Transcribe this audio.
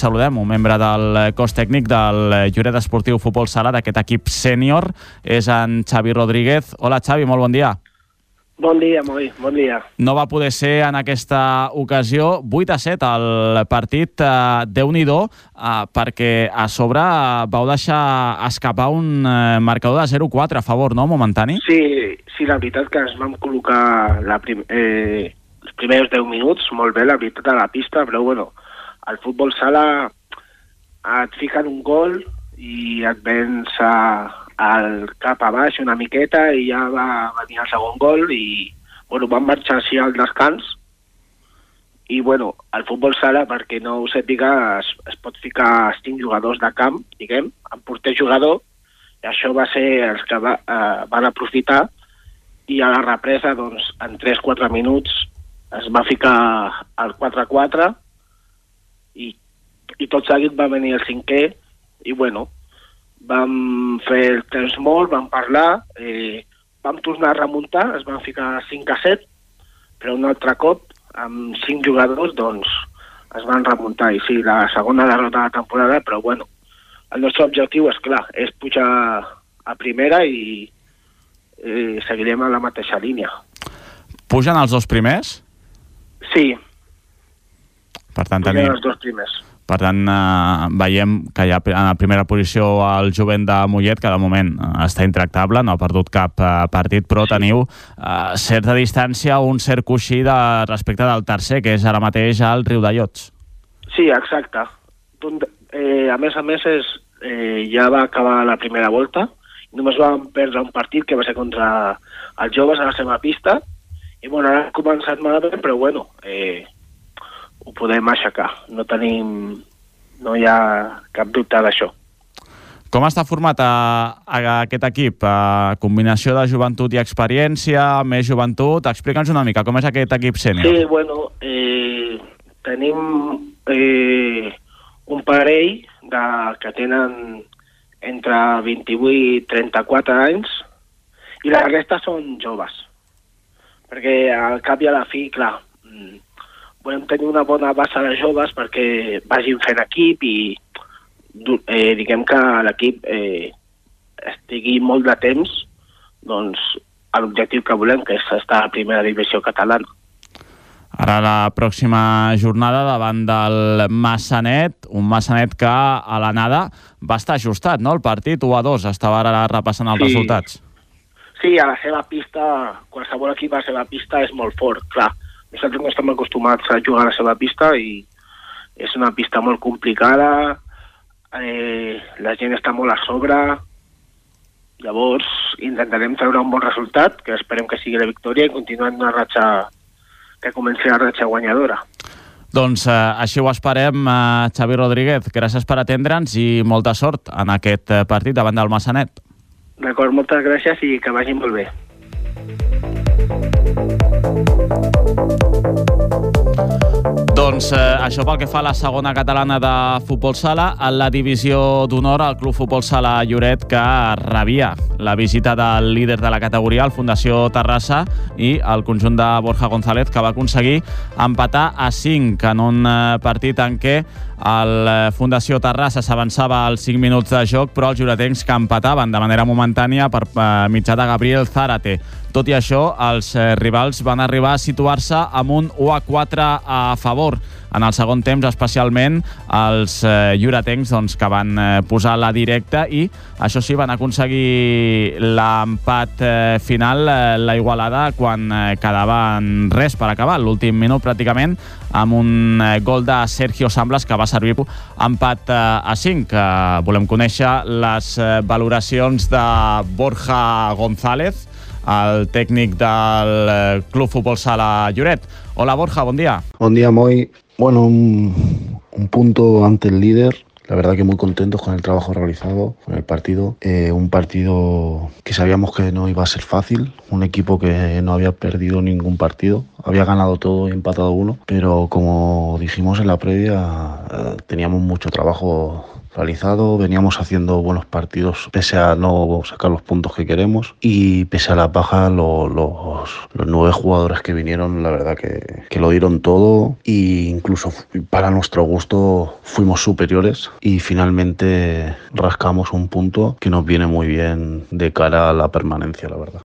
saludem, un membre del cos tècnic del Lloret Esportiu Futbol Sala d'aquest equip sènior, és en Xavi Rodríguez. Hola Xavi, molt bon dia. Bon dia, Moi, bon dia. No va poder ser en aquesta ocasió 8 a 7 el partit, eh, Déu-n'hi-do, eh, perquè a sobre eh, vau deixar escapar un eh, marcador de 0-4 a favor, no, momentani? Sí, sí, la veritat que ens vam col·locar la prim eh, els primers 10 minuts molt bé, la veritat, a la pista, però bueno, al futbol sala et fiquen un gol i et vens a, al cap a baix una miqueta i ja va venir el segon gol i bueno, vam marxar així al descans. I bueno, al futbol sala, perquè no ho sàpiga, es, es pot ficar cinc jugadors de camp, diguem, en porter jugador, i això va ser els que va, eh, van aprofitar i a la represa, doncs, en 3-4 minuts es va ficar al 4-4 i, i tot seguit va venir el cinquè i bueno, vam fer el temps molt, vam parlar, eh, vam tornar a remuntar, es van ficar 5 a 7, però un altre cop, amb 5 jugadors, doncs, es van remuntar. I sí, la segona derrota de la temporada, però bueno, el nostre objectiu és clar, és pujar a primera i eh, seguirem a la mateixa línia. Pugen els dos primers? Sí, Per tant, tenim, els dos primers. per tant eh, veiem que hi ha en la primera posició el jovent de Mollet, que de moment eh, està intractable, no ha perdut cap eh, partit, però Sí. teniu eh, certa distància, un cert coixí de, respecte del tercer, que és ara mateix el Riu de Llots. Sí, exacte. Eh, a més a més, és, eh, ja va acabar la primera volta. Només vam perdre un partit que va ser contra els joves a la seva pista. I bueno, ara ha començat malament, però bueno, eh, ho podem aixecar. No tenim... No hi ha cap dubte d'això. Com està format a, a aquest equip? A combinació de joventut i experiència, més joventut? Explica'ns una mica com és aquest equip sènior. Sí, bueno, eh, tenim eh, un parell de, que tenen entre 28 i 34 anys i la resta són joves. Perquè al cap i a la fi, clar, mm, volem tenir una bona base de joves perquè vagin fent equip i eh, diguem que l'equip eh, estigui molt de temps doncs, a l'objectiu que volem, que és estar a la primera divisió catalana. Ara la pròxima jornada davant del Massanet, un Massanet que a l'anada va estar ajustat, no?, el partit 1 a 2, estava ara repassant els Sí. resultats. Sí, a la seva pista, qualsevol equip a la seva pista és molt fort, clar. Nosaltres no estem acostumats a jugar a la seva pista i és una pista molt complicada, eh, la gent està molt a sobre, llavors intentarem treure un bon resultat, que esperem que sigui la victòria i continuar en una ratxa que comenci la ratxa guanyadora. Doncs eh, així ho esperem, eh, Xavi Rodríguez. Gràcies per atendre'ns i molta sort en aquest eh, partit davant del Massanet. D'acord, moltes gràcies i que vagi molt bé. Doncs eh, això pel que fa a la segona catalana de futbol sala, a la divisió d'honor al Club Futbol Sala Lloret que rebia la visita del líder de la categoria, el Fundació Terrassa, i el conjunt de Borja González, que va aconseguir empatar a 5 en un eh, partit en què el eh, Fundació Terrassa s'avançava als 5 minuts de joc, però els lloretencs que empataven de manera momentània per eh, mitjà de Gabriel Zárate. Tot i això, els eh, rivals van arribar a situar-se amb un 1 a 4 a favor. En el segon temps, especialment, els eh, lloretencs doncs, que van eh, posar la directa i, això sí, van aconseguir l'empat eh, final, eh, la igualada, quan eh, quedava en res per acabar, l'últim minut pràcticament, amb un eh, gol de Sergio Sambles que va servir empat eh, a 5. Eh, volem conèixer les eh, valoracions de Borja González, el tècnic del eh, Club Futbol Sala Lloret. Hola Borja, bon dia. Buen día, Moy. Bueno, un, un punto ante el líder, la verdad que muy contentos con el trabajo realizado, con el partido. Eh, un partido que sabíamos que no iba a ser fácil, un equipo que no había perdido ningún partido, había ganado todo y empatado uno, pero como dijimos en la previa, eh, teníamos mucho trabajo realizado, veníamos haciendo buenos partidos pese a no sacar los puntos que queremos y pese a la baja los, los, nueve jugadores que vinieron la verdad que, que lo dieron todo e incluso para nuestro gusto fuimos superiores y finalmente rascamos un punto que nos viene muy bien de cara a la permanencia la verdad.